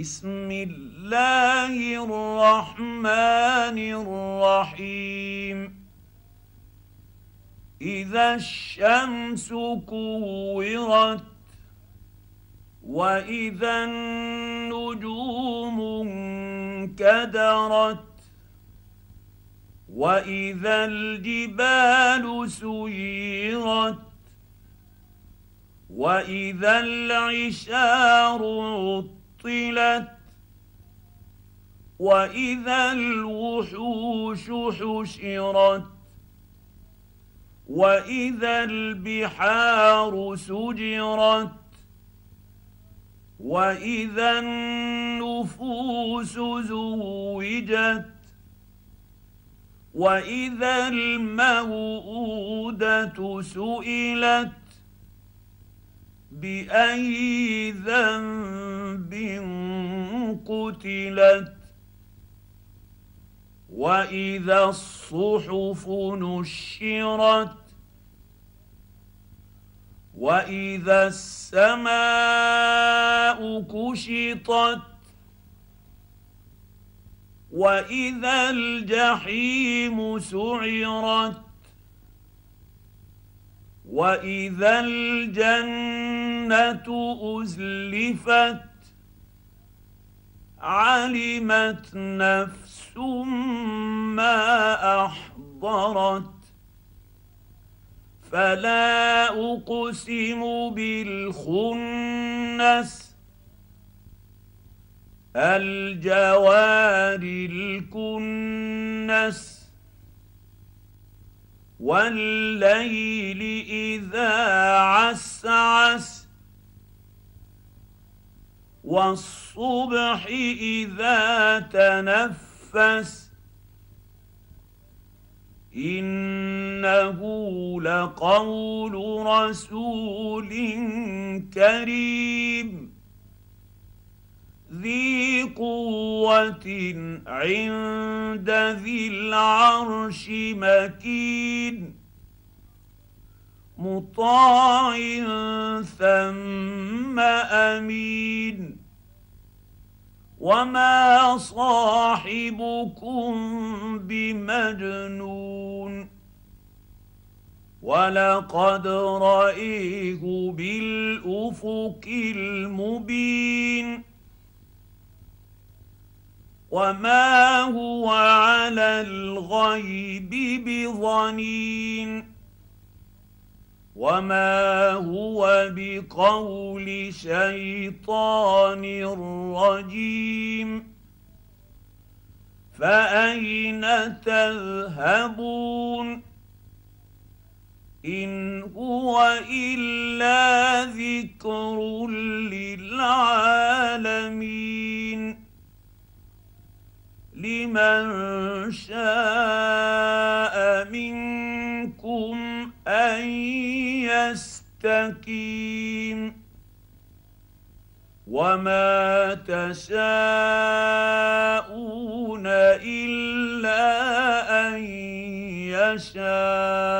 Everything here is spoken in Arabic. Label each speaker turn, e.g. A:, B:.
A: بسم الله الرحمن الرحيم. إذا الشمس كورت وإذا النجوم انكدرت وإذا الجبال سيرت وإذا العشار عطلت وإذا الوحوش حشرت وإذا البحار سجرت وإذا النفوس زوجت وإذا الموءودة سئلت. بأي ذنب قتلت وإذا الصحف نشرت وإذا السماء كشطت وإذا الجحيم سعرت واذا الجنه ازلفت علمت نفس ما احضرت فلا اقسم بالخنس الجوار الكنس والليل إذا عسعس والصبح إذا تنفس إنه لقول رسول كريم ذي قوه عند ذي العرش مكين مطاع ثم امين وما صاحبكم بمجنون ولقد رايه بالافق المبين وما هو على الغيب بظنين وما هو بقول شيطان رجيم فاين تذهبون ان هو الا ذكر للعالمين لمن شاء منكم أن يستقيم وما تشاءون إلا أن يشاء